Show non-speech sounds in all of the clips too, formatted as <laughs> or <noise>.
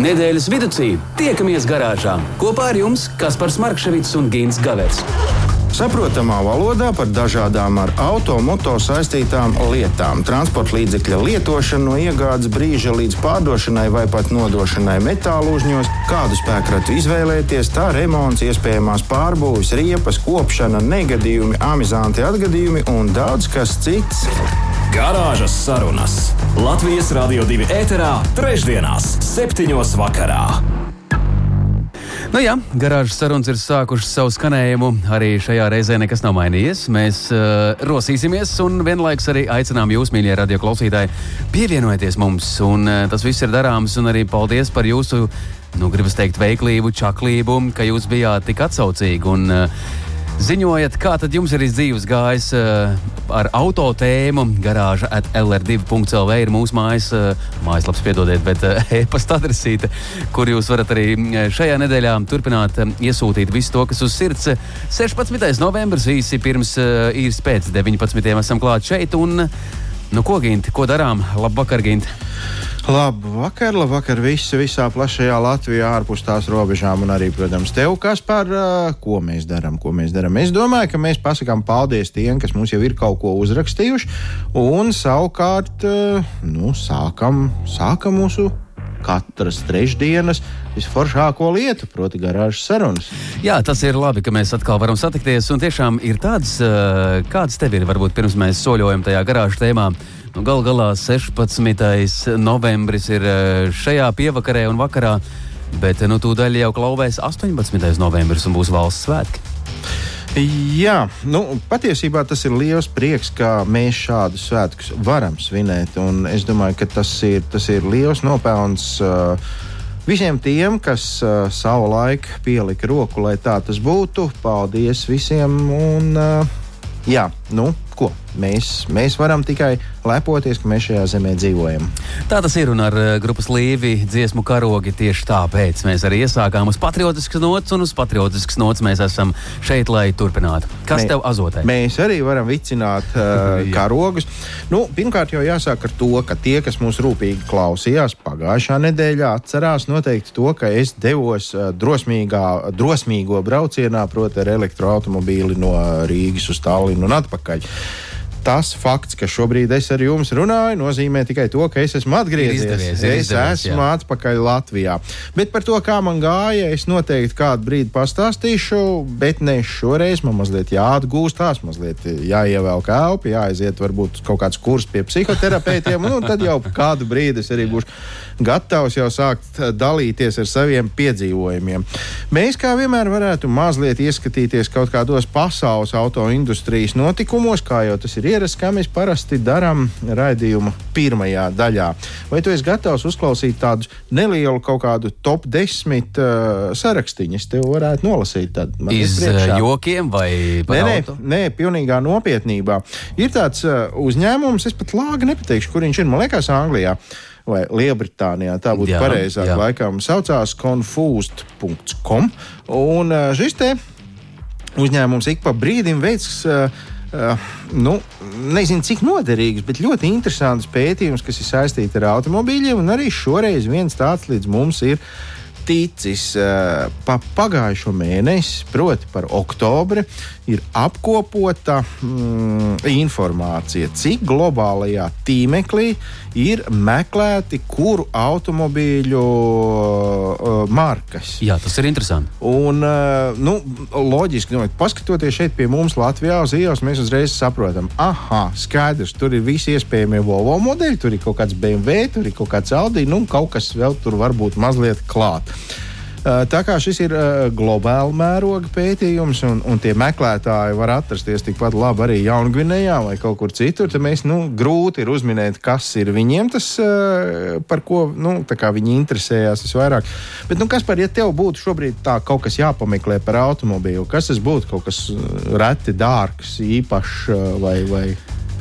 Nedēļas vidū tiekamies garāžā kopā ar jums Kaspars Markevits un Gins Gavets. Saprotamā valodā par dažādām ar automoto saistītām lietām, transporta līdzekļa lietošanu no iegādes brīža līdz pārdošanai vai pat nodošanai metālu uzņos, kādu spēkratu izvēlēties, tā remonts, iespējamās pārbūves, riepas, kopšana, negadījumi, amizanti atgadījumi un daudz kas cits. Garāžas sarunas Latvijas Rādio 2 ēterā, trešdienās, septiņos vakarā. Nu jā, garāžas sarunas ir sākušas savu skanējumu. Arī šajā reizē nekas nav mainījies. Mēs uh, rosīsimies un vienlaikus arī aicinām jūs, mīļie radio klausītāji, pievienojieties mums. Un, uh, tas viss ir darāms. Un arī paldies par jūsu, nu, gribas teikt, veiklību, čaklību, ka jūs bijāt tik atsaucīgi. Un, uh, Ziņojiet, kā tad jums ir dzīves gājis uh, ar auto tēmu. Garāža at LR2.CLV ir mūsu mājas, uh, mājaslaps, piedodiet, bet uh, e-pasta adresīte, kur jūs varat arī šajā nedēļā turpināt uh, iesūtīt visu to, kas uz sirds. 16. novembris īsi pirms uh, īres pēc 19. esam klāt šeit. Un, nu, ko, Ginti, ko darām? Labvakar, Ginti! Labu vakar, labu vakar visi visā plašajā Latvijā, ārpus tās robežām, un arī, protams, tev, kas par ko mēs darām, ko mēs darām. Es domāju, ka mēs pasakām paldies tiem, kas mums jau ir kaut ko uzrakstījuši, un savukārt, nu, sākam, sākam mūsu katras trešdienas visforšāko lietu, proti, garāžas sarunas. Jā, tas ir labi, ka mēs atkal varam satikties. Un tiešām ir tāds, kāds tev ir, varbūt pirms mēs soļojam tajā garāžas tēmā. Nu, Galu galā 16. novembris ir eh, šajā pievakarē un vakarā, bet nu, tūdaļ jau klauvēs 18. novembris un būs valsts svētki. Jā, nu, patiesībā tas ir liels prieks, ka mēs šādus svētkus varam svinēt. Es domāju, ka tas ir, tas ir liels nopelns uh, visiem tiem, kas uh, savu laiku pielika roku, lai tā tas būtu. Paldies visiem! Un, uh, jā, nu, ko? Mēs, mēs varam tikai lepoties, ka mēs šajā zemē dzīvojam. Tā tas ir un ar uh, grupas līvi dziesmu karogi tieši tāpēc mēs arī iesākām uz patriotiskas nots un uz patriotiskas nots mēs esam šeit, lai turpinātu. Kas Mē, tev azotē? Mēs arī varam vicināt <laughs> uh, karogus. Nu, pirmkārt jau jāsāk ar to, ka tie, kas mūs rūpīgi klausījās pagājušā nedēļā, atcerās noteikti to, ka es devos uh, drosmīgā, drosmīgo braucienā, proti ar elektroautomobīli no Rīgas uz Tallinu un atpakaļ tas fakts, ka šobrīd es ar jums runāju, nozīmē tikai to, ka es esmu atgriezies. Ir izdevies, ir es izdevies, esmu jā. atpakaļ Latvijā. Bet par to, kā man gāja, es noteikti kādu brīdi pastāstīšu, bet ne šoreiz. Man mazliet jāatgūstās, mazliet jāievelk elpa, jāaiziet varbūt kaut kāds kurs pie psihoterapeitiem, un tad jau kādu brīdi es arī būšu gatavs jau sākt dalīties ar saviem piedzīvojumiem. Mēs kā vienmēr varētu mazliet ieskatīties kaut kādos pasaules autoindustrijas notikumos, kā jau tas ir ierasts, kā mēs parasti darām raidījuma pirmajā daļā. Vai tu esi gatavs uzklausīt tādus nelielu kaut kādu top 10 uh, sarakstīņu? Es tev varētu nolasīt tādu iz priekšā. jokiem vai nē, nē, nē, pilnīgā nopietnībā. Ir tāds uh, uzņēmums, es pat lāgi nepateikšu, kur viņš ir. Man liekas, Anglijā vai Lielbritānijā. Tā būtu pareizāk. Jā. Laikam saucās confused.com. Un uh, šis te uzņēmums ik pa brīdim veids. Uh, Uh, nu, nezinu, cik noderīgs, bet ļoti interesants pētījums, kas ir saistīts ar automobīļiem. Arī šoreiz viens tāds līdz mums ir ticis uh, pa pagājušo mēnesi, proti, par oktobri, ir apkopota mm, informācija, cik globālajā tīmeklī ir meklēti kuru automobīļu uh, markas. Jā, tas ir interesanti. Un, uh, nu, loģiski, nu, paskatoties šeit pie mums Latvijā uz ielas, mēs uzreiz saprotam, ah, skaidrs, tur ir visi iespējamie Volvo modeļi, tur ir kaut kāds BMW, tur ir kaut kāds Audi, nu, kaut kas vēl tur varbūt mazliet klāt. Eh, tā kā šis ir uh, globāla mēroga pētījums, un, un tie meklētāji var atrasties tikpat labi arī Jaungvinējā vai kaut kur citur, tad mēs nu, grūti ir uzminēt, kas ir viņiem tas, uh, par ko nu, viņi interesējās visvairāk. Bet, nu, kas par, ja tev būtu šobrīd tā kaut kas jāpameklē par automobīlu, kas tas būtu kaut kas reti dārgs, īpašs vai. vai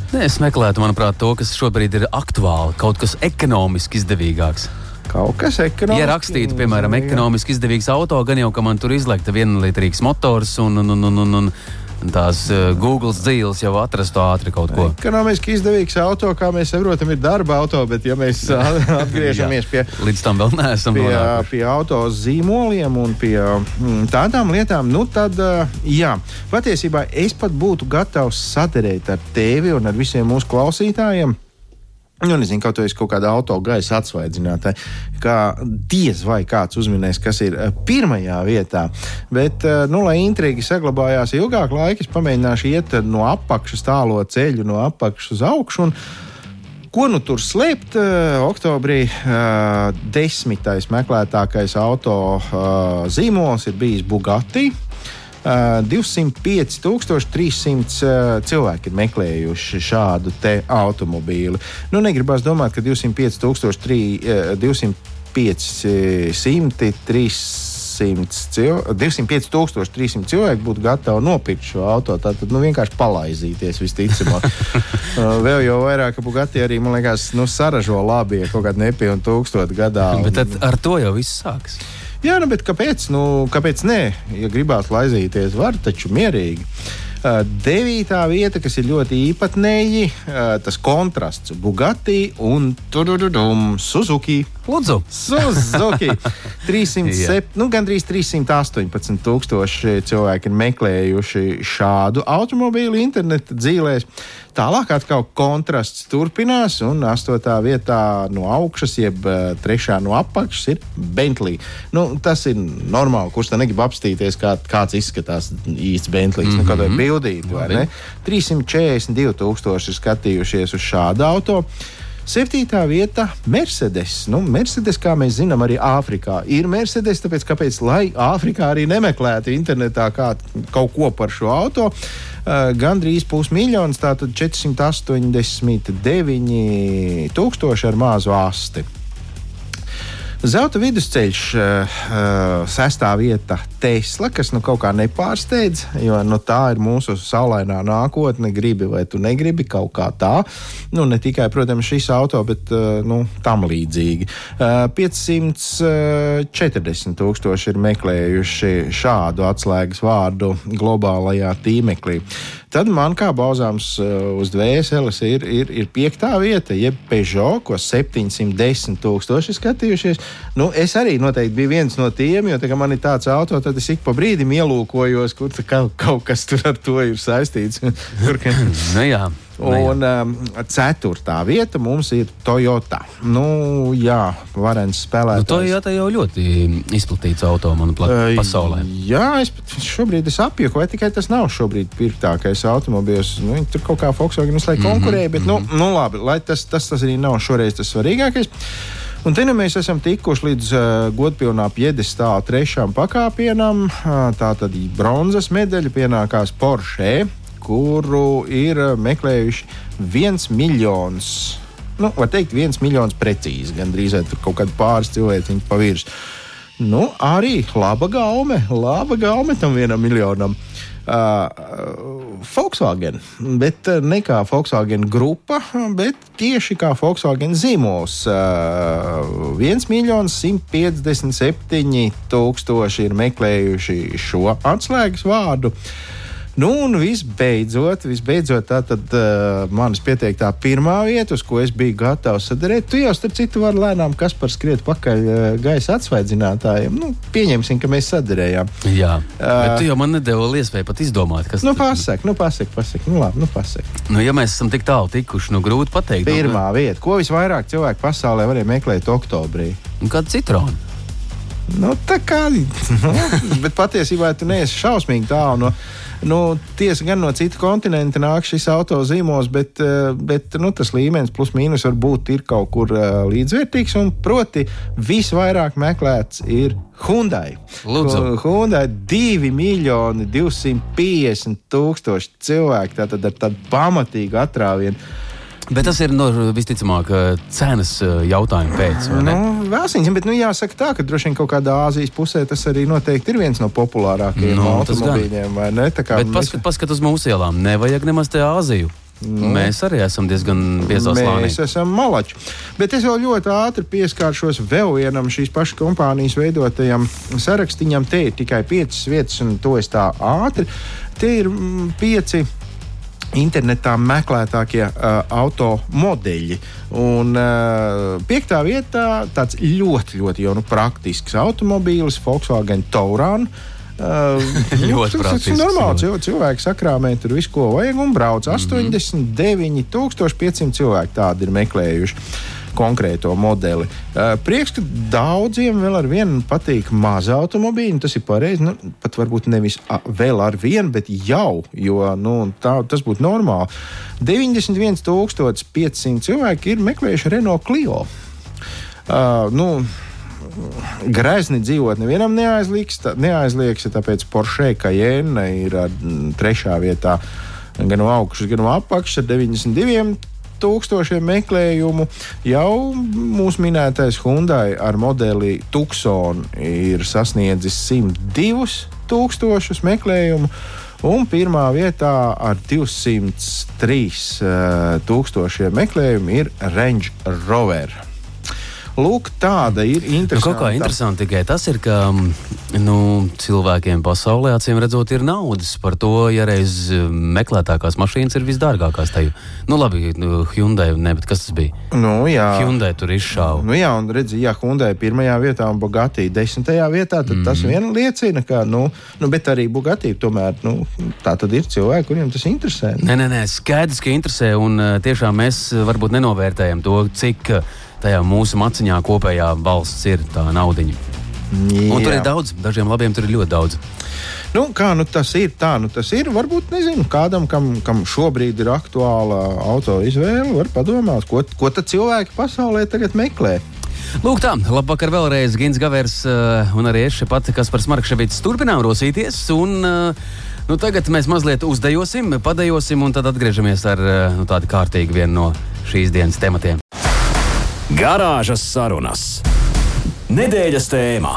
Nē, es meklētu, manuprāt, to, kas šobrīd ir aktuāli, kaut kas ekonomiski izdevīgāks. Kaut kas ekonomisks. Ja rakstītu, piemēram, ekonomiski izdevīgs auto, gan jau, ka man tur izlekta vienlitrīgs motors un, un, un, un, un, un tās uh, Google dzīves jau atrastu ātri kaut ko. Ekonomiski izdevīgs auto, kā mēs saprotam, ir darba auto, bet ja mēs <laughs> atgriežamies pie, Līdz tam vēl neesam pie, nonākuši. pie auto zīmoliem un pie mm, tādām lietām, nu tad, uh, jā, patiesībā es pat būtu gatavs sadarīt ar tevi un ar visiem mūsu klausītājiem. Nu, nezinu, kaut es kaut kādā auto gaisa atsvaidzinātāji, kā diez vai kāds uzminēs, kas ir eh, pirmajā vietā. Bet, eh, nu, lai intriga saglabājās ilgāk laika, es pamēģināšu iet eh, no apakšas tālo ceļu, no apakšas uz augšu. Ko nu tur slēpt? Oktobrī desmitais meklētākais auto zīmols ir bijis Bugatti. Uh, 205,300 uh, cilvēki ir meklējuši šādu automobīlu. Nu, negribās domāt, ka 205,300 205,300 cilvēki būtu gatavi nopirkt šo auto. Tātad nu, vienkārši palaizīties visticamāk. uh, <laughs> vēl jau vairāk, ka Bugatti arī, man liekas, nu, saražo labi, ja kaut kādā nepilnā tūkstoša gadā. Bet tad ar to jau viss sākas. Jā, nu, bet kāpēc? Nu, kāpēc nē? Ja gribās laizīties, var taču mierīgi. Devītā vieta, kas ir ļoti īpatnēji, tas kontrasts Bugatti un tururudum, Suzuki. Lūdzu, Suzuki <laughs> 307, nu, gandrīz 318 tūkstoši cilvēki ir meklējuši šādu automobīlu interneta dzīvēs. Tālāk atkal kontrasts turpinās, un astotā vietā no augšas, jeb uh, trešā no apakšas, ir Bentley. Nu, tas ir normāli, kurš tā negrib apstīties, kā, kāds izskatās īsts Bentley. Mm -hmm. nu, Kāda ir bildīta, vai ne? 342 tūkstoši ir skatījušies uz šādu automašīnu. Septītā vieta - Mercedes. Nu, Mercedes, kā mēs zinām, arī Āfrikā ir Mercedes. Tāpēc, kāpēc lai Āfrikā arī nemeklētu internetā kā, kaut ko par šo auto? Uh, Gan drīz pusmiljons, tātad 489 tūkstoši ar mazu asti. Zelta vidusceļš, uh, sestā vieta Tesla, kas nu kaut kā nepārsteidz, jo nu, tā ir mūsu saulainā nākotne. Gribi vai tu negribi kaut kā tā. Nu, ne tikai, protams, šis auto, bet uh, nu, tam līdzīgi. Uh, 540 tūkstoši ir meklējuši šādu atslēgas vārdu globālajā tīmeklī. Tad man kā bauzāms uh, uz dvēseles ir, ir, ir piektā vieta, jeb Peugeot, ko 710 tūkstoši skatījušies. Nu, es arī noteikti biju viens no tiem, jo tā, man ir tāds auto, tad es ik pa brīdim ielūkojos, kur kaut, kaut kas tur ar to ir saistīts. <laughs> tur, ka... nu jā. Un um, ceturtā vieta mums ir Toyota. Nu, jā, varens spēlētājs. Nu, Toyota jau ļoti izplatīts auto, manuprāt, pasaulē. Jā, es šobrīd es apjuku, vai tikai tas nav šobrīd pirktākais automobīls. Nu, viņi tur kaut kā Volkswagen uzlai konkurēja, mm -hmm, bet, mm -hmm. nu, nu labi, lai tas, tas, tas arī nav šoreiz tas svarīgākais. Un te nu mēs esam tikuši līdz uh, godpilnā piedestāla trešām pakāpienam. Uh, tā tad bronzas medaļa pienākās Porsche, kuru ir uh, meklējuši viens miljons. Nu, var teikt, viens miljons precīzi, gan drīz tur kaut kāda pāris cilvēki pa virsmu. Nu, arī laba gaume, laba gaume tam vienam miljonam. Uh, Volkswagen, bet ne kā Volkswagen grupa, bet tieši kā Volkswagen zīmols. Uh, 1 miljons 157 tūkstoši ir meklējuši šo atslēgas vārdu. Nu, un visbeidzot, visbeidzot tā tad uh, manas pieteiktā pirmā vieta, uz ko es biju gatavs sadarīt. Tu jau, starp citu, vari lēnām kas par skriet pakaļ uh, gaisa atsvaidzinātājiem. Nu, pieņemsim, ka mēs sadarījām. Jā, uh, bet tu jau man nedēļu iespēju pat izdomāt, kas nu, pasak, nu, pasak, pasak. Nu, labi, nu, pasak. Nu, ja mēs esam tik tālu tikuši, nu, grūti pateikt. Pirmā nu, vieta, ko visvairāk cilvēku pasaulē varēja meklēt oktobrī? Nu, kāda citrona? Nu, tā kā, nu, <laughs> bet patiesībā tu neesi šausmīgi tālu no. Nu, tiesa gan no citu kontinentu nāk šis auto zīmols, bet, bet nu, tas līmenis plus mīnus varbūt ir kaut kur uh, līdzvērtīgs. Un, proti, visvairāk meklēts ir Hyundai. Lūdzu. Hyundai 2 miljoni 250 tūkstoši cilvēku, tātad ar tādu pamatīgu atrāvienu. Bet tas ir no, visticamāk cenas jautājuma pēc. Nu, Vēlsiņš, bet nu, jāsaka tā, ka droši vien kaut kādā Āzijas pusē tas arī noteikti ir viens no populārākajiem Nu, no, automobīļiem. Bet mēs- paskat, paskat uz mūsu ielām. Nevajag nemaz te Āziju. Nu, mēs arī esam diezgan biezā slānī. Mēs esam malači. Bet es vēl ļoti ātri pieskāršos vēl vienam šīs pašas kompānijas veidotajam sarakstiņam. Te ir tikai piecas vietas, un to es tā ātri. Te ir mm, pieci internetā meklētākie uh, automodeļi. Un uh, piektā vietā tāds ļoti, ļoti jau nu, praktisks automobīlis Volkswagen Tauran. Uh, <laughs> ļoti tas ir normāli. Cilvēki, cilvēki sakrāmē tur visu, ko vajag, un brauc. Mm -hmm. 89,500 cilvēki tādi ir meklējuši konkrēto modeli. Uh, prieks, ka daudziem vēl ar vienu patīk maza automobīļa. Tas ir pareizi. Nu, pat varbūt nevis vēl ar vienu, bet jau, jo nu, tā, tas būtu normāli. 91,500 cilvēki ir meklējuši Renault Clio. Uh, nu, Grezni dzīvot nevienam neaizlieks, tā, neaizlieks tāpēc Porsche Cayenne ir trešā vietā gan no augšas, gan no apakšas ar 92 tūkstošiem meklējumu. Jau mūsu minētais Hyundai ar modeli Tucson ir sasniedzis 102 tūkstošus meklējumu. Un pirmā vietā ar 203 uh, tūkstošiem meklējumu ir Range Rover. Lūk, tāda ir interesanta. Nu, kaut kā interesanti tikai tas ir, ka nu, cilvēkiem pasaulē acīm redzot ir naudas par to, ja reiz meklētākās mašīnas ir visdārgākās. Tajā. Nu, labi, nu, Hyundai, ne, bet kas tas bija? Nu, jā, Hyundai tur izšāva. Nu, jā, un redzi, ja Hyundai pirmajā vietā un Bugatti desmitajā vietā, tad mm. tas vien liecina, ka, nu, nu bet arī Bugatti tomēr, nu, tā tad ir cilvēki, kuriem tas interesē. Nē, nē, nē, skaidrs, ka interesē, un tiešām mēs varbūt nenovērtējam to, cik tajā mūsu maciņā kopējā valsts ir tā naudiņa. Jā. Un tur ir daudz, dažiem labiem tur ir ļoti daudz. Nu, kā nu tas ir? Tā nu tas ir. Varbūt nezinu, kādam, kam, kam šobrīd ir aktuāla auto izvēle, var padomāt, ko, ko cilvēki pasaulē tagad meklē. Lūk, tā, labvakar vēlreiz Gins Gavers uh, un arī es šeit, kas par Smarkševīts turpinām rosīties. Un, uh, nu, tagad mēs mazliet uzdejosim, padejosim un tad atgriežamies ar uh, nu, tādu kārtīgu vienu no šīs dienas tematiem. Garāžas sarunas. Nedēļas tēmā.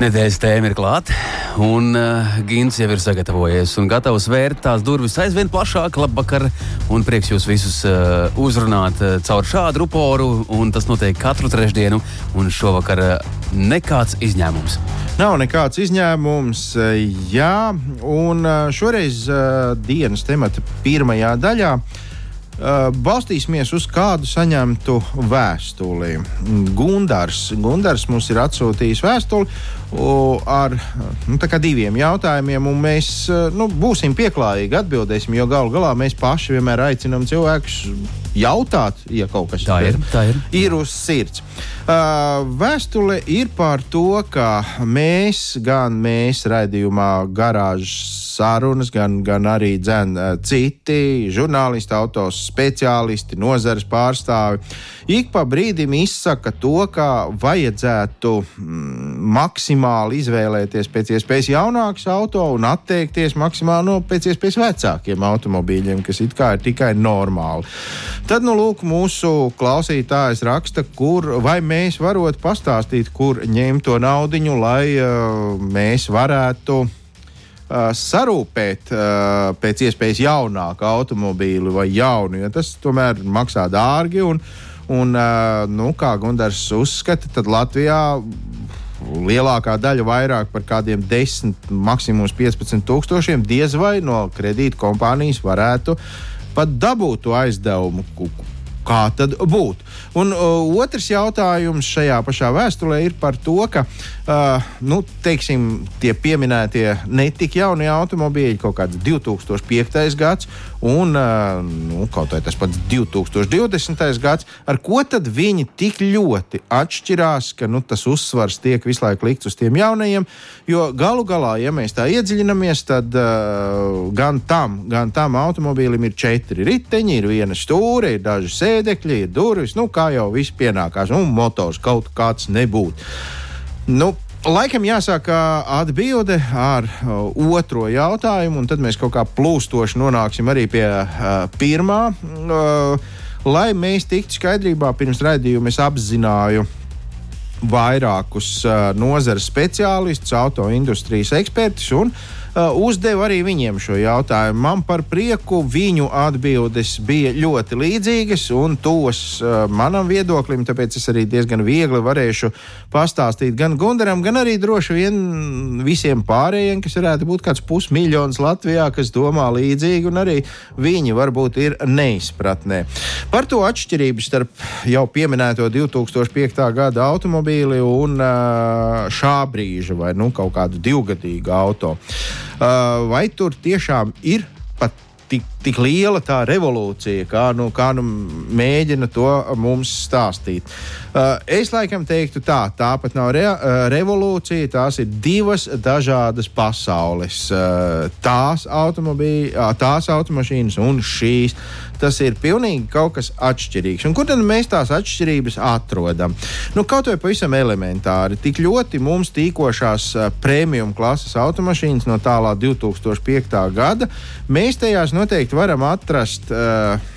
Nedēļas tēma ir klāta, un uh, Gins jau ir sagatavojies un gatavs vērt tās durvis aizvien plašāk. Labvakar, un prieks jūs visus uh, uzrunāt uh, caur šādu ruporu, un tas notiek katru trešdienu, un šovakar uh, nekāds izņēmums. Nav nekāds izņēmums, uh, jā, un uh, šoreiz uh, dienas temata pirmajā daļā. Uh, balstīsimies uz kādu saņemtu vēstuli. Gundars, Gundars mums ir atsūtījis vēstuli ar nu, diviem jautājumiem, un mēs uh, nu, būsim pieklājīgi atbildēsim, jo galu galā mēs paši vienmēr aicinām cilvēkus jautāt, ja kaut kas tā ir, tā ir. ir uz sirds. Uh, vēstule ir par to, ka mēs, gan mēs raidījumā garāžas sarunas, gan, gan arī dzen, uh, citi žurnālisti, autos speciālisti, nozares pārstāvi, ik pa brīdim izsaka to, ka vajadzētu mm, maksimāli izvēlēties pēc iespējas jaunākus auto un atteikties maksimāli no pēc iespējas vecākiem automobīļiem, kas it kā ir tikai normāli. Tad, nu, lūk, mūsu klausītājs raksta, kur vai mēs varētu pastāstīt, kur ņemt to naudu, lai uh, mēs varētu uh, sarūpēt uh, pēc iespējas jaunāku automobīlu vai jaunu, jo tas tomēr maksā dārgi. Un, un, uh, nu, kā Gunārs uzskata, tad Latvijā lielākā daļa, vairāk par kādiem 10, maksimums 15 tūkstošiem, diez vai no kredīta kompānijas varētu pat dabūt to aizdevumu. Kā tad būtu? Un uh, otrs jautājums šajā pašā vēstulē ir par to, ka uh, nu, teiksim, tie pieminētie netik jaunie automobīļi, kaut kāds 2005. gads un uh, nu, kaut vai tas pats 2020. gads, ar ko tad viņi tik ļoti atšķirās, ka nu, tas uzsvars tiek visu laiku likts uz tiem jaunajiem. Jo galu galā, ja mēs tā iedziļināmies, tad uh, gan tam, gan tam automobīlim ir četri riteņi, ir viena stūra, ir daži sēdekļi, ir durvis. Nu, kā jau viss pienākās, un motors kaut kāds nebūtu. Nu, Laikam jāsāk atbilde ar uh, otro jautājumu, un tad mēs kaut kā plūstoši nonāksim arī pie uh, pirmā. Uh, lai mēs tiktu skaidrībā pirms raidījuma, es apzināju vairākus uh, nozares speciālistus, autoindustrijas ekspertus un uh, uzdevu arī viņiem šo jautājumu. Man par prieku viņu atbildes bija ļoti līdzīgas un tos uh, manam viedoklim, tāpēc es arī diezgan viegli varēšu pastāstīt gan Gundaram, gan arī droši vien visiem pārējiem, kas varētu būt kāds pusmiljons Latvijā, kas domā līdzīgi, un arī viņi varbūt ir neizpratnē. Par to atšķirību starp jau pieminēto 2005. gada automobīli un uh, šā brīža vai nu, kaut kādu divgadīgu auto. Uh, vai tur tiešām ir pat tik, tik liela tā revolūcija, kā nu, kā nu mēģina to mums stāstīt. Uh, es laikam teiktu, tā, tā pat nav re, uh, revolūcija, tās ir divas dažādas pasaules. Uh, tās, uh, tās automašīnas un šīs. Tas ir pilnīgi kaut kas atšķirīgs. Un kur tad mēs tās atšķirības atrodam? Nu, kaut vai pavisam elementāri. Tik ļoti mums tīkošās uh, premium klases automašīnas no tālā 2005. gada, mēs tajās noteikti varam atrast. Uh,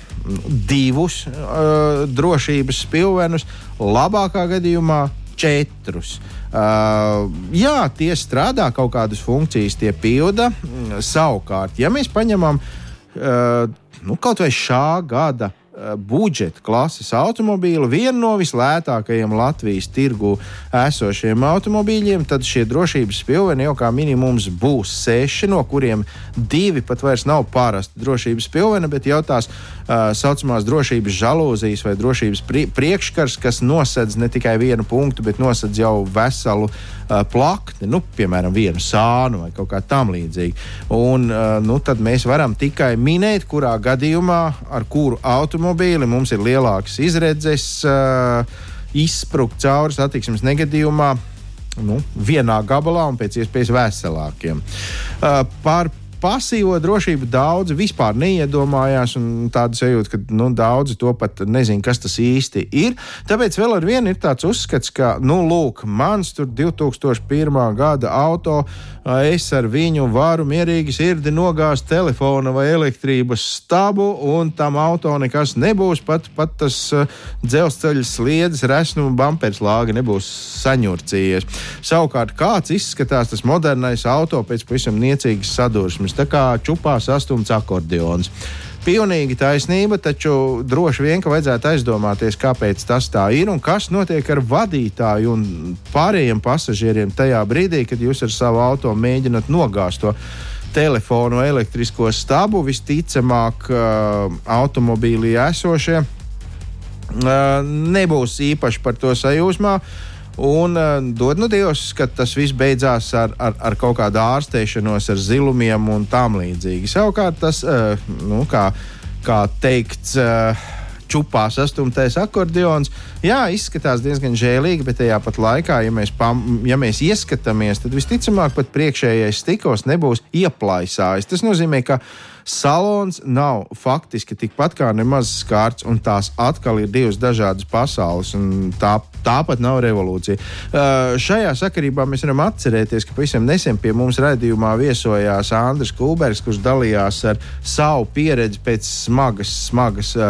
divus uh, drošības spilvenus, labākā gadījumā četrus. Uh, jā, tie strādā, kaut kādas funkcijas tie pilda. Savukārt, ja mēs paņemam uh, nu, kaut vai šā gada Eh, budžeta klases automobīlu, vienu no vislētākajiem Latvijas tirgu esošiem automobīļiem, tad šie drošības pilveni jau kā minimums būs seši, no kuriem divi pat vairs nav parasti drošības pilveni, bet jau tās tā saucamās drošības žalūzijas vai drošības priekškars, kas nosedz ne tikai vienu punktu, bet nosedz jau veselu uh, plakni, nu, piemēram, vienu sānu vai kaut kā tam līdzīga. Un uh, nu, tad mēs varam tikai minēt, kurā gadījumā ar kuru automobīli mums ir lielākas izredzes izsprukt cauri satiksmes negadījumā. Nu, vienā gabalā un pēc iespējas veselākiem. Uh, par pasīvo drošību daudzi vispār neiedomājās, un tāda sajūta, ka nu, daudzi to pat nezina, kas tas īsti ir. Tāpēc vēl ar vienu ir tāds uzskats, ka, nu, lūk, mans tur 2001. gada auto, es ar viņu varu mierīgi sirdi nogāzt telefona vai elektrības stabu, un tam auto nekas nebūs. Pat, pat tas dzelzceļa sliedes, resnuma bumpers lāga nebūs saņurcījies. Savukārt, kāds izskatās tas modernais auto pēc pavisam niecīgas sadursmes? Tā kā čupās astumts akordeons. Pilnīgi taisnība, taču droši vien, ka vajadzētu aizdomāties, kāpēc tas tā ir un kas notiek ar vadītāju un pārējiem pasažieriem tajā brīdī, kad jūs ar savu auto mēģināt nogāzt to telefonu, elektrisko stabu. Visticamāk, uh, automobīlī esošie uh, nebūs īpaši par to sajūsmā. Un uh, dod nu Dievs, ka tas viss beidzās ar, ar, ar kaut kādu ārstēšanos, ar zilumiem un tam līdzīgi. Savukārt tas, uh, nu, kā, kā teikts, uh, čupā sastumtais akordeons. Jā, izskatās diezgan žēlīgi, bet tajā pat laikā, ja mēs, pam, ja mēs ieskatāmies, tad visticamāk pat priekšējais stikls nebūs ieplaisājis. Tas nozīmē, ka salons nav faktiski tikpat kā nemaz skārts, un tās atkal ir divas dažādas pasaules. Tā, tāpat nav revolūcija. Uh, šajā sakarībā mēs varam atcerēties, ka pavisam nesen pie mums raidījumā viesojās Andris Kulbergs, kurš dalījās ar savu pieredzi pēc smagas, smagas uh,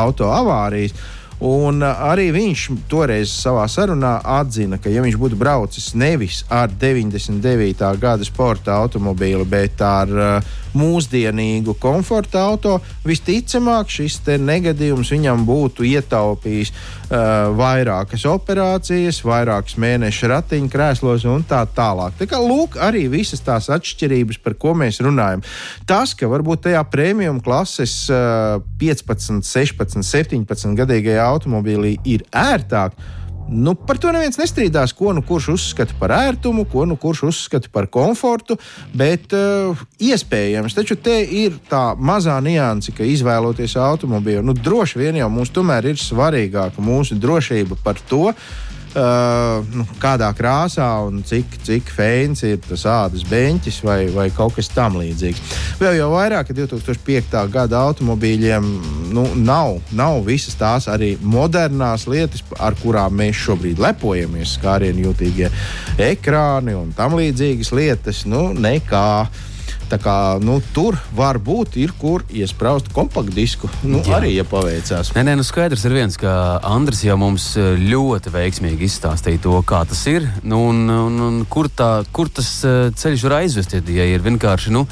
auto avārijas. Un arī viņš toreiz savā sarunā atzina, ka, ja viņš būtu braucis nevis ar 99. gada sporta automobīlu, bet ar uh, mūsdienīgu komforta auto, visticamāk šis negadījums viņam būtu ietaupījis uh, vairākas operācijas, vairākas mēnešu ratiņkrēslos un tā tālāk. Tā kā lūk, arī visas tās atšķirības, par ko mēs runājam. Tas, ka varbūt tajā premium klases uh, 15, 16, 17 gadīgajā automobīlī ir ērtāk Nu, par to neviens nestrīdās, ko nu kurš uzskata par ērtumu, ko nu kurš uzskata par komfortu, bet uh, iespējams, taču te ir tā mazā nianse, ka izvēloties automobīlu, nu, droši vien jau mums tomēr ir svarīgāka mūsu drošība par to, uh, nu, kādā krāsā un cik, cik fēns ir tas ādas beņķis vai, vai kaut kas tamlīdzīgs. Vēl jau vairāk, ka 2005. gada automobīļiem nu, nav, nav visas tās arī modernās lietas, ar kurām mēs šobrīd lepojamies, kā arī jūtīgie ekrāni un tam līdzīgas lietas. Nu, nekā. Tā kā, nu, tur var būt, ir kur iesprāst kompaktdisku. Nu, Jā. arī, ja paveicās. Nē, nē, nu skaidrs ir viens, ka Andris jau mums eh, ļoti veiksmīgi izstāstīja to, kā tas ir nu, un, un, un kur, tā, kur tas eh, ceļš var aizvest. Ja ir vienkārši, nu,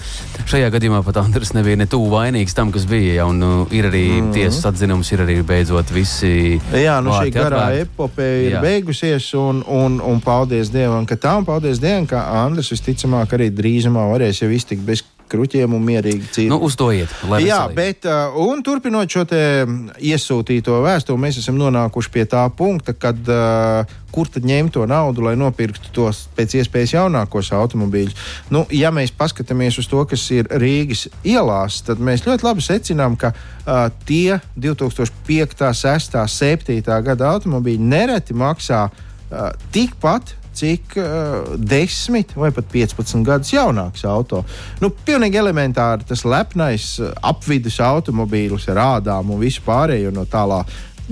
šajā gadījumā pat Andris nebija ne tuvu vainīgs tam, kas bija. Ja, un, nu, ir arī mm tiesas atzinums, ir arī beidzot visi. Jā, nu, šī garā epopeja ir Jā. beigusies un, un, un paldies Dievam, ka tā un paldies Dievam, ka Andris visticamāk arī drīzumā varēs jau iztikt bez kruķiem un mierīgi cīnīt. Nu, uz to iet. Jā, bet uh, un turpinot šo iesūtīto vēstuli, mēs esam nonākuši pie tā punkta, kad uh, kur tad ņemt to naudu, lai nopirktu tos pēc iespējas jaunākos automobīļus. Nu, ja mēs paskatāmies uz to, kas ir Rīgas ielās, tad mēs ļoti labi secinām, ka uh, tie 2005, 6, 7 gada automobīļi nereti maksā uh, tikpat cik uh, 10 vai pat 15 gadus jaunāks auto. Nu, pilnīgi elementāri tas lepnais uh, apvidus automobīlis ar rādām un visu pārējo no tālā.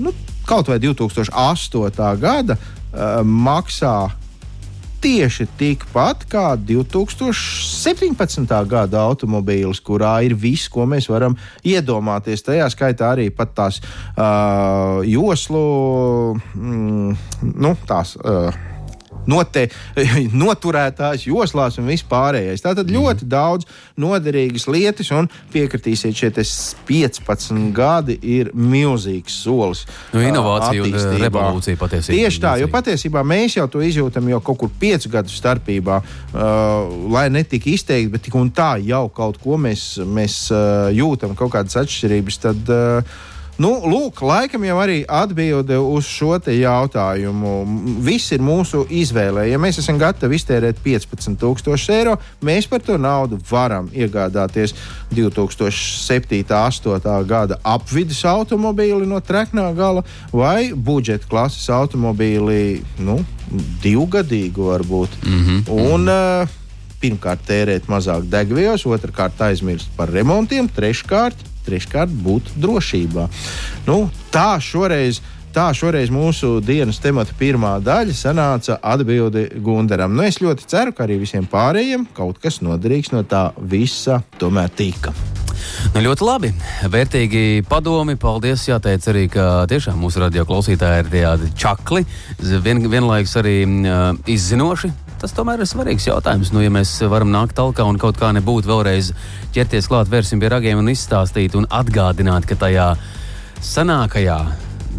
Nu, kaut vai 2008. gada uh, maksā tieši tikpat kā 2017. gada automobīlis, kurā ir viss, ko mēs varam iedomāties. Tajā skaitā arī tās uh, joslu, mm, nu, tās. Uh, note, <laughs> noturētās joslās un vispārējais. Tātad mm. ļoti daudz noderīgas lietas, un piekritīsiet, šie 15 gadi ir milzīgs solis. Nu, inovācija un revolūcija patiesībā. Tieši tā, jo patiesībā mēs jau to izjūtam jau kaut kur 5 gadu starpībā, uh, lai ne tik izteikti, bet tik un tā jau kaut ko mēs, mēs uh, jūtam, kaut kādas atšķirības. Tad, uh, Nu, lūk, laikam jau arī atbilde uz šo jautājumu. Viss ir mūsu izvēlē. Ja mēs esam gatavi iztērēt 15,000 eiro, mēs par to naudu varam iegādāties 2007. un 2008. gada apvidus automobīli no treknā gala vai budžeta klases automobīli, nu, divgadīgu varbūt. Mm -hmm. Un, uh, pirmkārt, tērēt mazāk degvielas, otrkārt, aizmirst par remontiem, treškārt, treškārt būt drošībā. Nu, tā šoreiz. Tā šoreiz mūsu dienas temata pirmā daļa sanāca atbildi Gunteram. Nu, es ļoti ceru, ka arī visiem pārējiem kaut kas noderīgs no tā visa tomēr tika. Nu, ļoti labi. Vērtīgi padomi. Paldies. Jāteic arī, ka tiešām mūsu radio klausītāji ir tādi čakli, vien, vienlaikus arī uh, izzinoši tas tomēr ir svarīgs jautājums. Nu, ja mēs varam nākt tālāk un kaut kā nebūtu vēlreiz ķerties klāt, vērsim pie ragiem un izstāstīt un atgādināt, ka tajā senākajā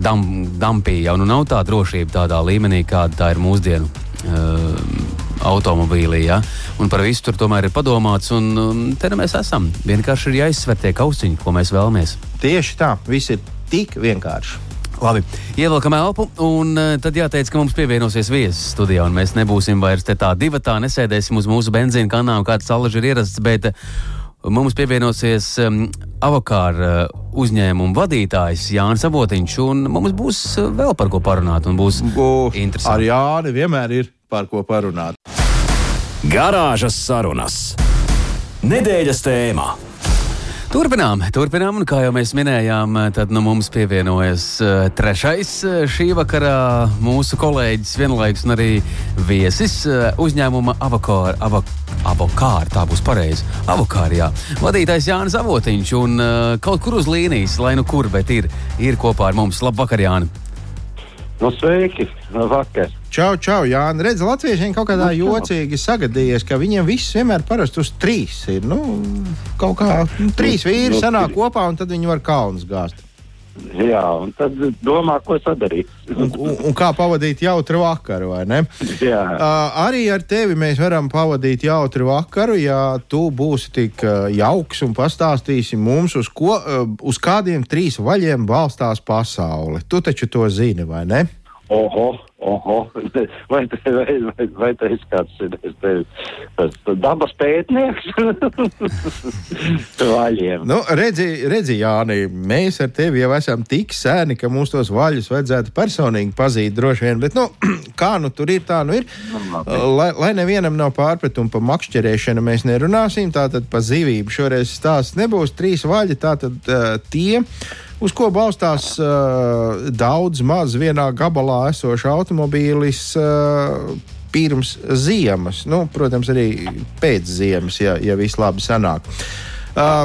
dam, dampī jau nu nav tā drošība tādā līmenī, kāda tā ir mūsdienu. Uh, automobīlī. Ja? Un par visu tur tomēr ir padomāts, un um, te nu mēs esam. Vienkārši ir jāizsver tie kausiņi, ko mēs vēlamies. Tieši tā, viss ir tik vienkārši. Labi, ievelkam elpu, un uh, tad jāteic, ka mums pievienosies viesis studijā, un mēs nebūsim vairs tā divi tā, nesēdēsim uz mūsu benzīna kanāla, kāds salaži ir ierasts, bet uh, mums pievienosies um, avokāra uh, uzņēmuma vadītājs Jānis Abotiņš, un mums būs vēl par ko parunāt, un būs Būs interesanti. Ar Jāni vienmēr ir par ko parunāt. Garāžas sarunas. Nedēļas tēmā. Turpinām, turpinām, un kā jau mēs minējām, tad nu, mums pievienojas uh, trešais uh, šī vakarā mūsu kolēģis, vienlaikus arī viesis uh, uzņēmuma Avokāra. Avok Avokāra, tā būs pareizi. Avokāra, jā. Vadītājs Jānis Avotiņš un uh, kaut kur uz līnijas, lai nu kur, bet ir, ir kopā ar mums. Labvakar, Jāni! Nu, sveiki! Labvakar! Čau, čau, Jā, redz, latviešiem kaut kādā nu, jocīgi sagadījies, ka viņiem viss vienmēr parasti uz trīs ir. Nu, kaut kā nu, trīs vīri nu, sanāk kopā un tad viņi var kalnus gāzt. Jā, un tad domā, ko sadarīt. un, un, un kā pavadīt jautru vakaru, vai ne? Jā. Uh, arī ar tevi mēs varam pavadīt jautru vakaru, ja tu būsi tik uh, jauks un pastāstīsi mums, uz, ko, uh, uz kādiem trīs vaļiem balstās pasaule. Tu taču to zini, vai ne? Oho, oho, vai, vai, vai, vai tas ir kāds tevi, tas dabas pētnieks? <laughs> Vaļiem. Nu, redzi, redzi, Jāni, mēs ar tevi jau esam tik sēni, ka mums tos vaļus vajadzētu personīgi pazīt droši vien, bet, nu, <clears throat> kā nu tur ir, tā nu ir. Nu, lai, lai nevienam nav pārpratumu par makšķerēšanu, mēs nerunāsim, tātad par zivību šoreiz stāsts nebūs trīs vaļi, tātad uh, tie uz ko balstās uh, daudz maz vienā gabalā esošs automobīlis. Uh, pirms ziemas. Nu, protams, arī pēc ziemas, ja, ja viss labi sanāk. Uh,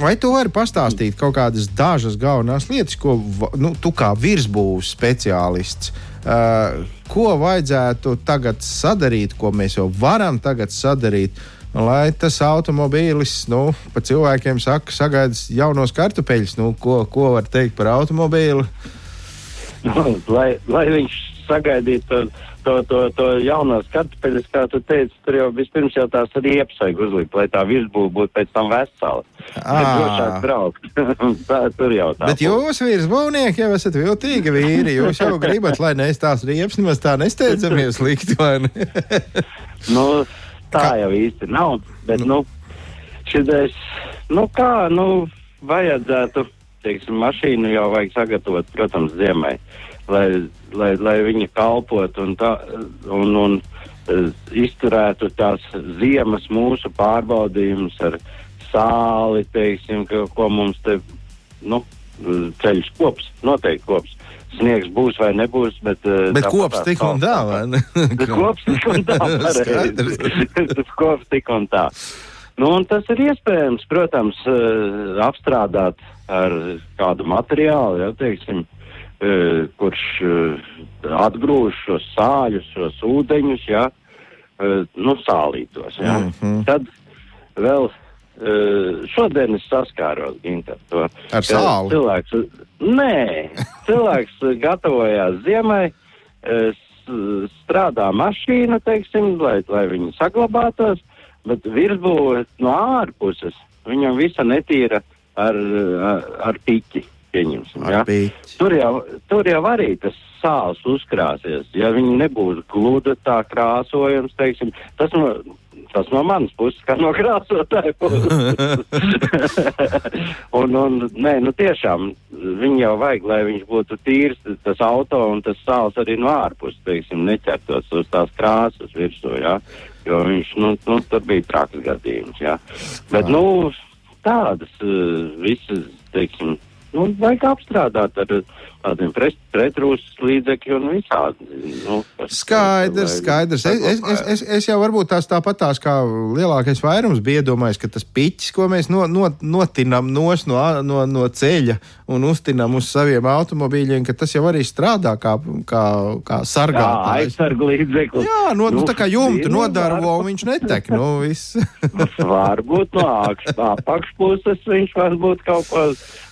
vai tu vari pastāstīt kaut kādas dažas galvenās lietas, ko nu, tu kā virsbūves speciālists, uh, ko vajadzētu tagad sadarīt, ko mēs jau varam tagad sadarīt, lai tas automobīlis, nu, pa cilvēkiem saka, sagaidīs jaunos kartupeļus. Nu, ko, ko var teikt par automobīli? lai, lai viņš sagaidītu to, to, to jaunās kartupeļus, kā tu teici, tur jau vispirms jau tās riepas vajag uzlikt, lai tā virsbūve būtu pēc tam vesela. Drošāk braukt. <laughs> tā, tur jau tā. Bet jūs, virsbūvnieki, jau esat viltīgi vīri. Jūs jau gribat, lai nes tās riepas nemaz tā nesteidzamies likt, vai ne? <laughs> nu, tā kā? jau īsti nav. Bet, nu, šitais, nu kā, nu, vajadzētu, teiksim, mašīnu jau vajag sagatavot, protams, ziemai lai, lai, lai viņi kalpotu un, tā, un, un uh, izturētu tās ziemas mūsu pārbaudījumus ar sāli, teiksim, ka, ko mums te, nu, ceļš kops, noteikti kops. Sniegs būs vai nebūs, bet. Uh, bet <laughs> kops tik un tā, vai ne? kops tik un tā, pareizi. kops tik un tā. Nu, un tas ir iespējams, protams, uh, apstrādāt ar kādu materiālu, ja, teiksim, E, kurš atgrūž šos sāļus, šos ūdeņus, ja, nu, sālītos. Ja. Mm -hmm. Tad vēl šodien es saskāros Ginter, to, ar sāli. Cilvēks, nē, cilvēks gatavojās ziemai, strādā mašīna, teiksim, lai, lai viņi saglabātos, bet virsbūve no ārpuses viņam visa netīra ar, ar, ar piķi pieņemsim. Ja? Tur, jau, tur jau arī tas sāls uzkrāsies. Ja viņi nebūs gluda tā krāsojums, teiksim, tas no, tas no manas puses, kā no <laughs> krāsotāja puses. <laughs> un, un, nē, nu tiešām, viņi jau vajag, lai viņš būtu tīrs, tas auto un tas sāls arī no ārpuses, teiksim, neķertos uz tās krāsas virsū, ja? jo viņš, nu, nu tur bija traks gadījums, ja? Bet, nu, tādas uh, visas, teiksim, nu, vajag apstrādāt ar tādiem pretrūsas līdzekļiem un visādi. Nu, skaidrs, skaidrs. Es, es, es, es, jau varbūt tās tāpat tās kā lielākais vairums bija iedomājies, ka tas piķis, ko mēs no, no, notinam nos no, no, no ceļa un uztinam uz saviem automobīļiem, ka tas jau arī strādā kā, kā, kā sargātājs. Jā, aizsargu līdzeklis. Jā, no, nu, nu, tā kā jumtu nodarbo un viņš netek. Nu, <laughs> varbūt no apakšpuses viņš varbūt kaut ko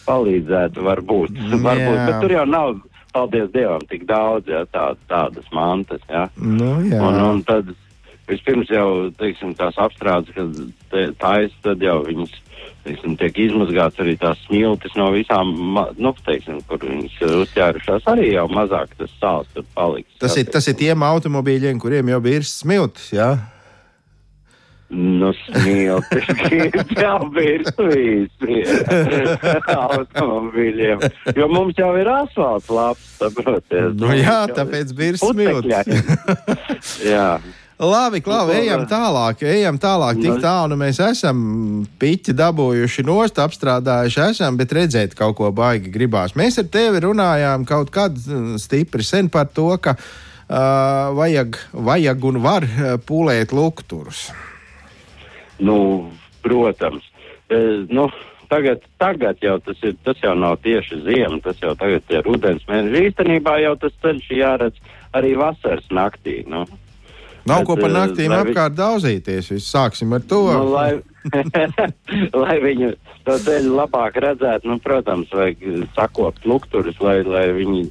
palīdzētu, varbūt. varbūt bet tur jau nav, paldies Dievam, tik daudz jā, tā, tādas mantas. Jā. Nu, jā. un, un tad vispirms jau teiksim, tās apstrādes, kad taisa, tad jau viņas teiksim, tiek izmazgāts arī tās smiltis no visām, nu, teiksim, kur viņas uzķērušās. Arī jau mazāk tas sāls tur paliks. Tas, ir, tas ir tiem automobīļiem, kuriem jau bija smiltis, jā? Nu, smiltis, jau <laughs> virsū automobīļiem. Jo mums jau ir asfalts labs, saprotiet. Nu, jā, tāpēc bija smiltis. <laughs> jā. Labi, Klau, ejam tālāk, ejam tālāk. Tik nu. tālu nu mēs esam piķi dabūjuši nost, apstrādājuši esam, bet redzēt kaut ko baigi gribās. Mēs ar tevi runājām kaut kad stipri sen par to, ka uh, vajag, vajag un var pūlēt lukturus. Nu, protams. E, nu, tagad, tagad jau tas, ir, tas jau nav tieši ziema, tas jau tagad ir rudens mēnesis. Īstenībā jau tas ceļš jāredz arī vasaras naktī. Nu. Nav Bet, ko par e, naktīm apkārt vi... daudzīties. Sāksim ar to. Nu, lai, <laughs> lai viņu to ceļu labāk redzētu, nu, protams, vajag sakopt lukturus, lai, lai viņi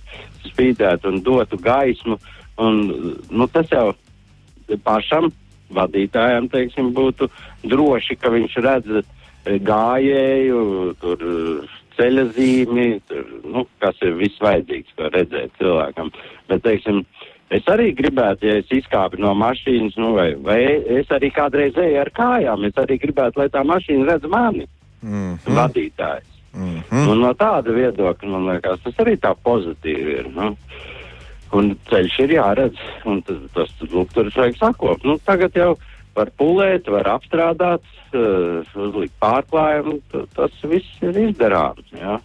spīdētu un dotu gaismu. Un, nu, tas jau pašam vadītājam, teiksim, būtu droši, ka viņš redz e, gājēju, tur ceļa zīmi, tur, nu, kas ir viss vajadzīgs, ko redzēt cilvēkam. Bet, teiksim, es arī gribētu, ja es izkāpu no mašīnas, nu, vai, vai es arī kādreiz eju ar kājām, es arī gribētu, lai tā mašīna redz mani, mm -hmm. vadītājs. Mm -hmm. Un no tāda viedokļa, man liekas, tas arī tā pozitīvi ir. Nu. Un ceļš ir jāredz, un tas, tas lūk, tur vajag sakot. Nu, tagad jau var pulēt, var apstrādāt, uh, uzlikt pārklājumu, tas viss ir izdarāms. Jā.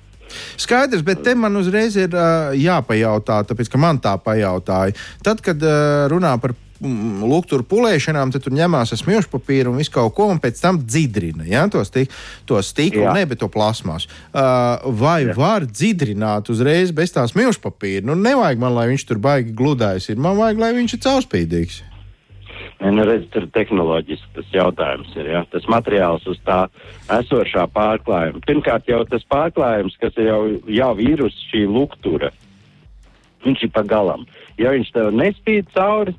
Skaidrs, bet te man uzreiz ir uh, jāpajautā, tāpēc ka man tā pajautāja. Tad, kad uh, runā par mm, lukturu pulēšanām, tad tur ņemās smilšu papīru un visu kaut ko, un pēc tam dzidrina ja? to, stik, to stiklu, ne, bet to plasmas. Uh, vai Jā. var dzidrināt uzreiz bez tā smilšu papīra? Nu, nevajag man, lai viņš tur baigi gludājis ir. Man vajag, lai viņš ir caurspīdīgs. Nu, redz, tur tehnoloģiski tas jautājums ir. Ja? Tas materiāls uz tā esošā pārklājuma. Pirmkārt, jau tas pārklājums, kas jau, jau ir uz šī luktura, viņš ir pa galam. Ja viņš tev nespīd cauri,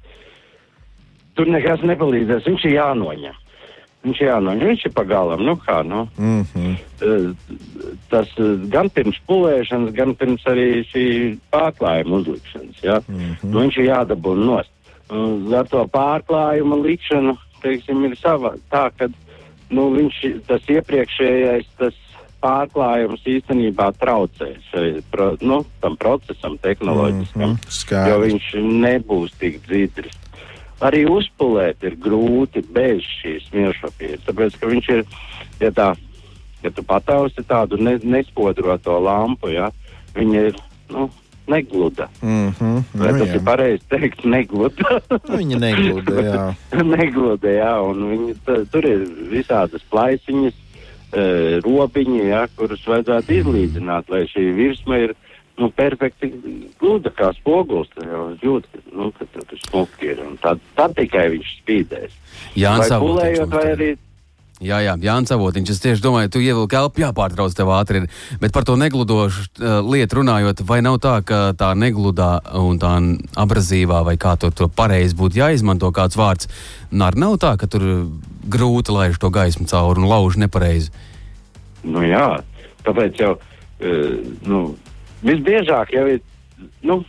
tur nekas nepalīdzēs. Viņš ir jānoņem. Viņš ir jānoņem. Viņš ir pa galam. Nu, kā, nu? Mm -hmm. Eh, Tas eh, gan pirms pulēšanas, gan pirms arī šī pārklājuma uzlikšanas. Ja? Mm -hmm. nu, viņš ir jādabūna nost. Un Ar to pārklājumu likšanu teiksim, ir sava tā, ka nu, viņš, tas iepriekšējais tas pārklājums īstenībā traucē šai, pro, nu, tam procesam tehnoloģiskam, mm Mhm, -hmm. skaidrs. jo viņš nebūs tik dzīvs. Arī uzpulēt ir grūti bez šīs smilšpapīra, tāpēc, ka viņš ir, ja tā, ja tu patausti tādu ne, nespodroto lampu, ja, viņa ir, nu, negluda. Mm -hmm. Vai nu, tas jā. ir pareizi teikt, negluda? Nu, Viņa negluda, <laughs> jā. negluda, jā, un viņi, t, tur ir visādas plaisiņas, e, robiņi, jā, kurus vajadzētu izlīdzināt, lai šī virsma ir nu, perfekti gluda kā spogulis. tad Jau jūt, ka, nu, ka tur smuki ir, un tad, tad tikai viņš spīdēs. Pulējot, mums vai arī Jā, jā, Jānis Avotiņš. Es tieši domāju, tu ievilki elpu, jāpārtrauc tev ātri. Ir. Bet par to negludošu uh, lietu runājot, vai nav tā, ka tā negludā un tā abrazīvā, vai kā to, to pareizi būtu jāizmanto kāds vārds, nār nav tā, ka tur grūti laiž to gaismu cauri un lauž nepareizi. Nu, jā, tāpēc jau e, nu, visbiežāk jau ir nu,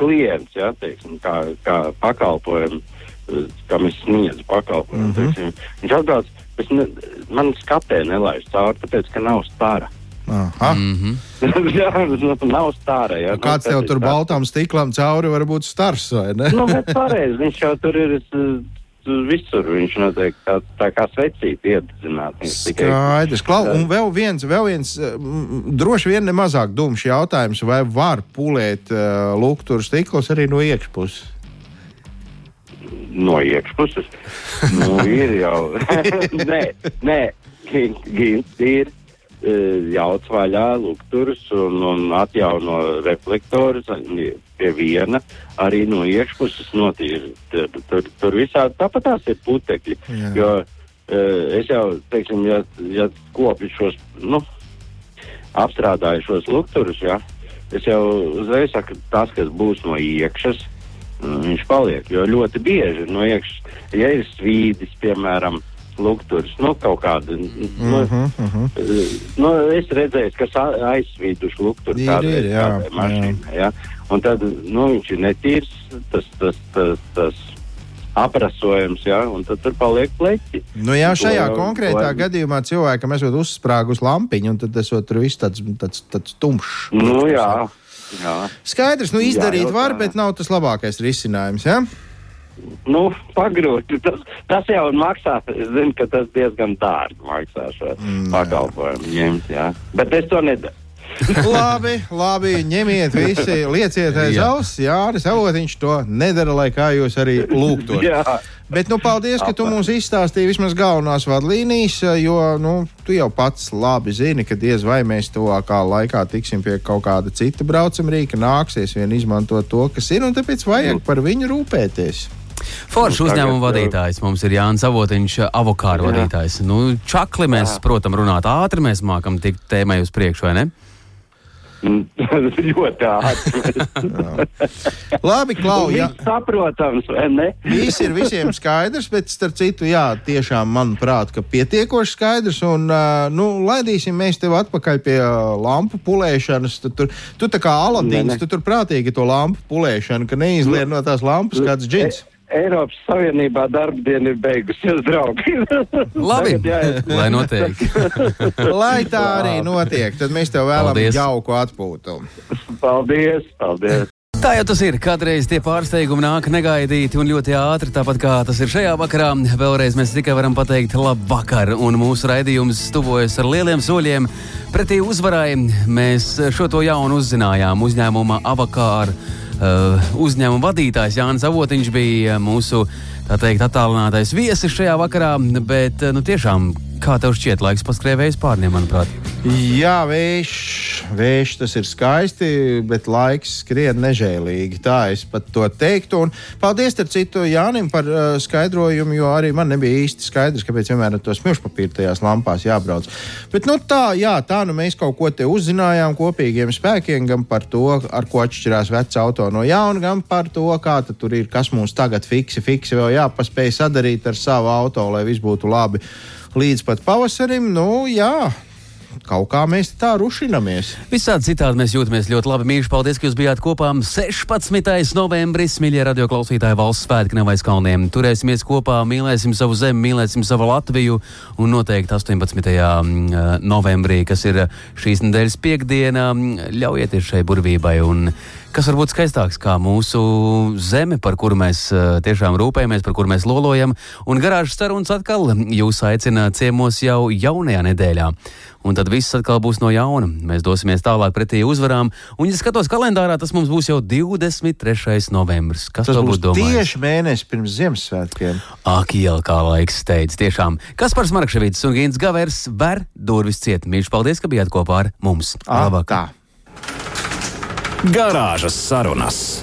klients, jā, teiksim, kā, kā pakalpojumu, kam es sniedzu pakalpojumu. Mm -hmm. teiksim, viņš atbrauc, es ne, man skatē nelaiž cauri, tāpēc, ka nav stara. Aha. Mm -hmm. <laughs> jā, nu, nav stara. Jā, Nu, Kāds tev tur baltām stiklam cauri var būt stars, vai ne? Nu, pareizi, viņš jau tur ir. <laughs> visur viņš noteikti tā, tā kā svecīti iedzināt. Viņš tikai- Skaidrs. Klau, un vēl viens, vēl viens mm, droši vien nemazāk dumšs jautājums, vai var pulēt uh, luktur stiklus arī no iekšpuses? no iekšpuses. nu, ir jau. <laughs> <laughs> nē, nē, gins ir. E, Jauc vaļā lukturus un, un atjauno reflektorus pie viena, arī no iekšpuses notīra. Tur, tur, visādi tāpat tās ir putekļi. Jā. Jo e, es jau, teiksim, ja, ja kopju šos, nu, apstrādāju šos lukturus, ja, es jau uzreiz saku, tas, kas būs no iekšas, nu, viņš paliek. Jo ļoti bieži no iekšas, ja ir svīdis, piemēram, lukturus, nu, kaut kāda. Nu, Mhm, mhm. nu, es redzēju, kas aizsvīduši lukturu Ir, kādreiz ir, jā? Un tad nu, viņš ir netīrs, tas, tas, tas, tas aprasojums, ja? un tad tur paliek pleķi. Nu, jā, šajā To- konkrētā to- gadījumā cilvēkam esot uzsprāgus lampiņu, un tad esot tur viss tāds, tāds, tāds tumšs. Nu, jā, jā. Skaidrs, nu Jā, izdarīt jau var, bet nav tas labākais risinājums. Ja? Nu, pagrūti. Tas, tas jau maksā. Es zinu, ka tas diezgan dārgi maksā šo Mm, pakalpojumu ņemt. Jā. Bet es to nedaru. <laughs> labi, labi, ņemiet visi, lieciet aiz auss. Jā, arī savotiņš to nedara, lai kā jūs arī lūgtu. Bet, nu, paldies, ka tu mums izstāstīji vismaz galvenās vadlīnijas, jo, nu, tu jau pats labi zini, ka diez vai mēs tuvākā laikā tiksim pie kaut kāda cita braucamrīka, nāksies vien izmantot to, kas ir, un tāpēc vajag par viņu rūpēties. Foršs Nu, uzņēmuma jā. vadītājs mums ir Jānis Avotiņš, avokāru Jā. vadītājs. Nu, čakli mēs, Jā. protams, runāt ātri, mēs mākam tikt tēmai uz priekšu, vai ne? <laughs> ļoti ātri. Labi, Klau, jā. Viss saprotams, vai ne? Viss ir visiem skaidrs, bet starp citu, jā, tiešām manuprāt, ka pietiekoši skaidrs. Un, uh, nu, laidīsim mēs tevi atpakaļ pie lampu pulēšanas. Tu, tur, tu tā kā Aladīns, tu tur prātīgi to lampu pulēšanu, ka neizlien no tās lampas kāds džins. Eiropas Savienībā darba diena ir beigusies, draugi. <laughs> Labi, lai notiek. <laughs> Lai tā arī notiek, tad mēs tev vēlamies jauku atpūtu. Paldies, paldies. Tā jau tas ir. Kādreiz tie pārsteigumi nāk negaidīti un ļoti ātri, tāpat kā tas ir šajā vakarā. Vēlreiz mēs tikai varam pateikt, labvakar, un mūsu raidījums tuvojas ar lieliem soļiem. Pretī uzvarai mēs šo to jaunu uzzinājām uzņēmuma avakāru uzņēmuma vadītājs Jānis Avotiņš bija mūsu tā teikt, attālinātais viesis šajā vakarā. Bet, nu, tiešām, kā tev šķiet, laiks paskrēvējis pārniem, manuprāt? Jā, vējš, vējš tas ir skaisti, bet laiks skrien nežēlīgi. Tā es pat to teiktu. Un paldies, ar citu Jānim, par uh, skaidrojumu, jo arī man nebija īsti skaidrs, kāpēc vienmēr ar to smilšpapīru tajās lampās jābrauc. Bet nu, tā, jā, tā nu mēs kaut ko te uzzinājām kopīgiem spēkiem, gan par to, ar ko atšķirās vecs auto no jauna, gan par to, kā tur ir, kas mums tagad fiksi, fiksi vēl jāpaspēj sadarīt ar savu auto, lai viss būtu labi līdz pat pavasarim. Nu, jā, kaut kā mēs tā rušinamies. Visādi citādi mēs jūtamies ļoti labi. Mīļš, paldies, ka jūs bijāt kopā. 16. novembris, mīļie radioklausītāji, valsts svētki nav aiz kalniem. Turēsimies kopā, mīlēsim savu zemi, mīlēsim savu Latviju. Un noteikti 18. Mm, novembrī, kas ir šīs nedēļas piekdiena, ļaujieties šai burvībai. Un kas var būt skaistāks kā mūsu zeme, par kuru mēs tiešām rūpējamies, par kuru mēs lolojam. Un garāžas sarunas atkal jūs aicina ciemos jau jaunajā nedēļā. Un tad viss atkal būs no jauna. Mēs dosimies tālāk pretī uzvarām. Un, ja skatos kalendārā, tas mums būs jau 23. novembris. Kas tas būs domājis? tieši mēnesis pirms Ziemassvētkiem? Ak, jau kā laiks steidz, tiešām. Kas par Smarkševīts un Gīns Gavers ver durvis ciet. Mīļš, paldies, ka bijāt kopā ar mums. Labāk! Garāžas sarunas.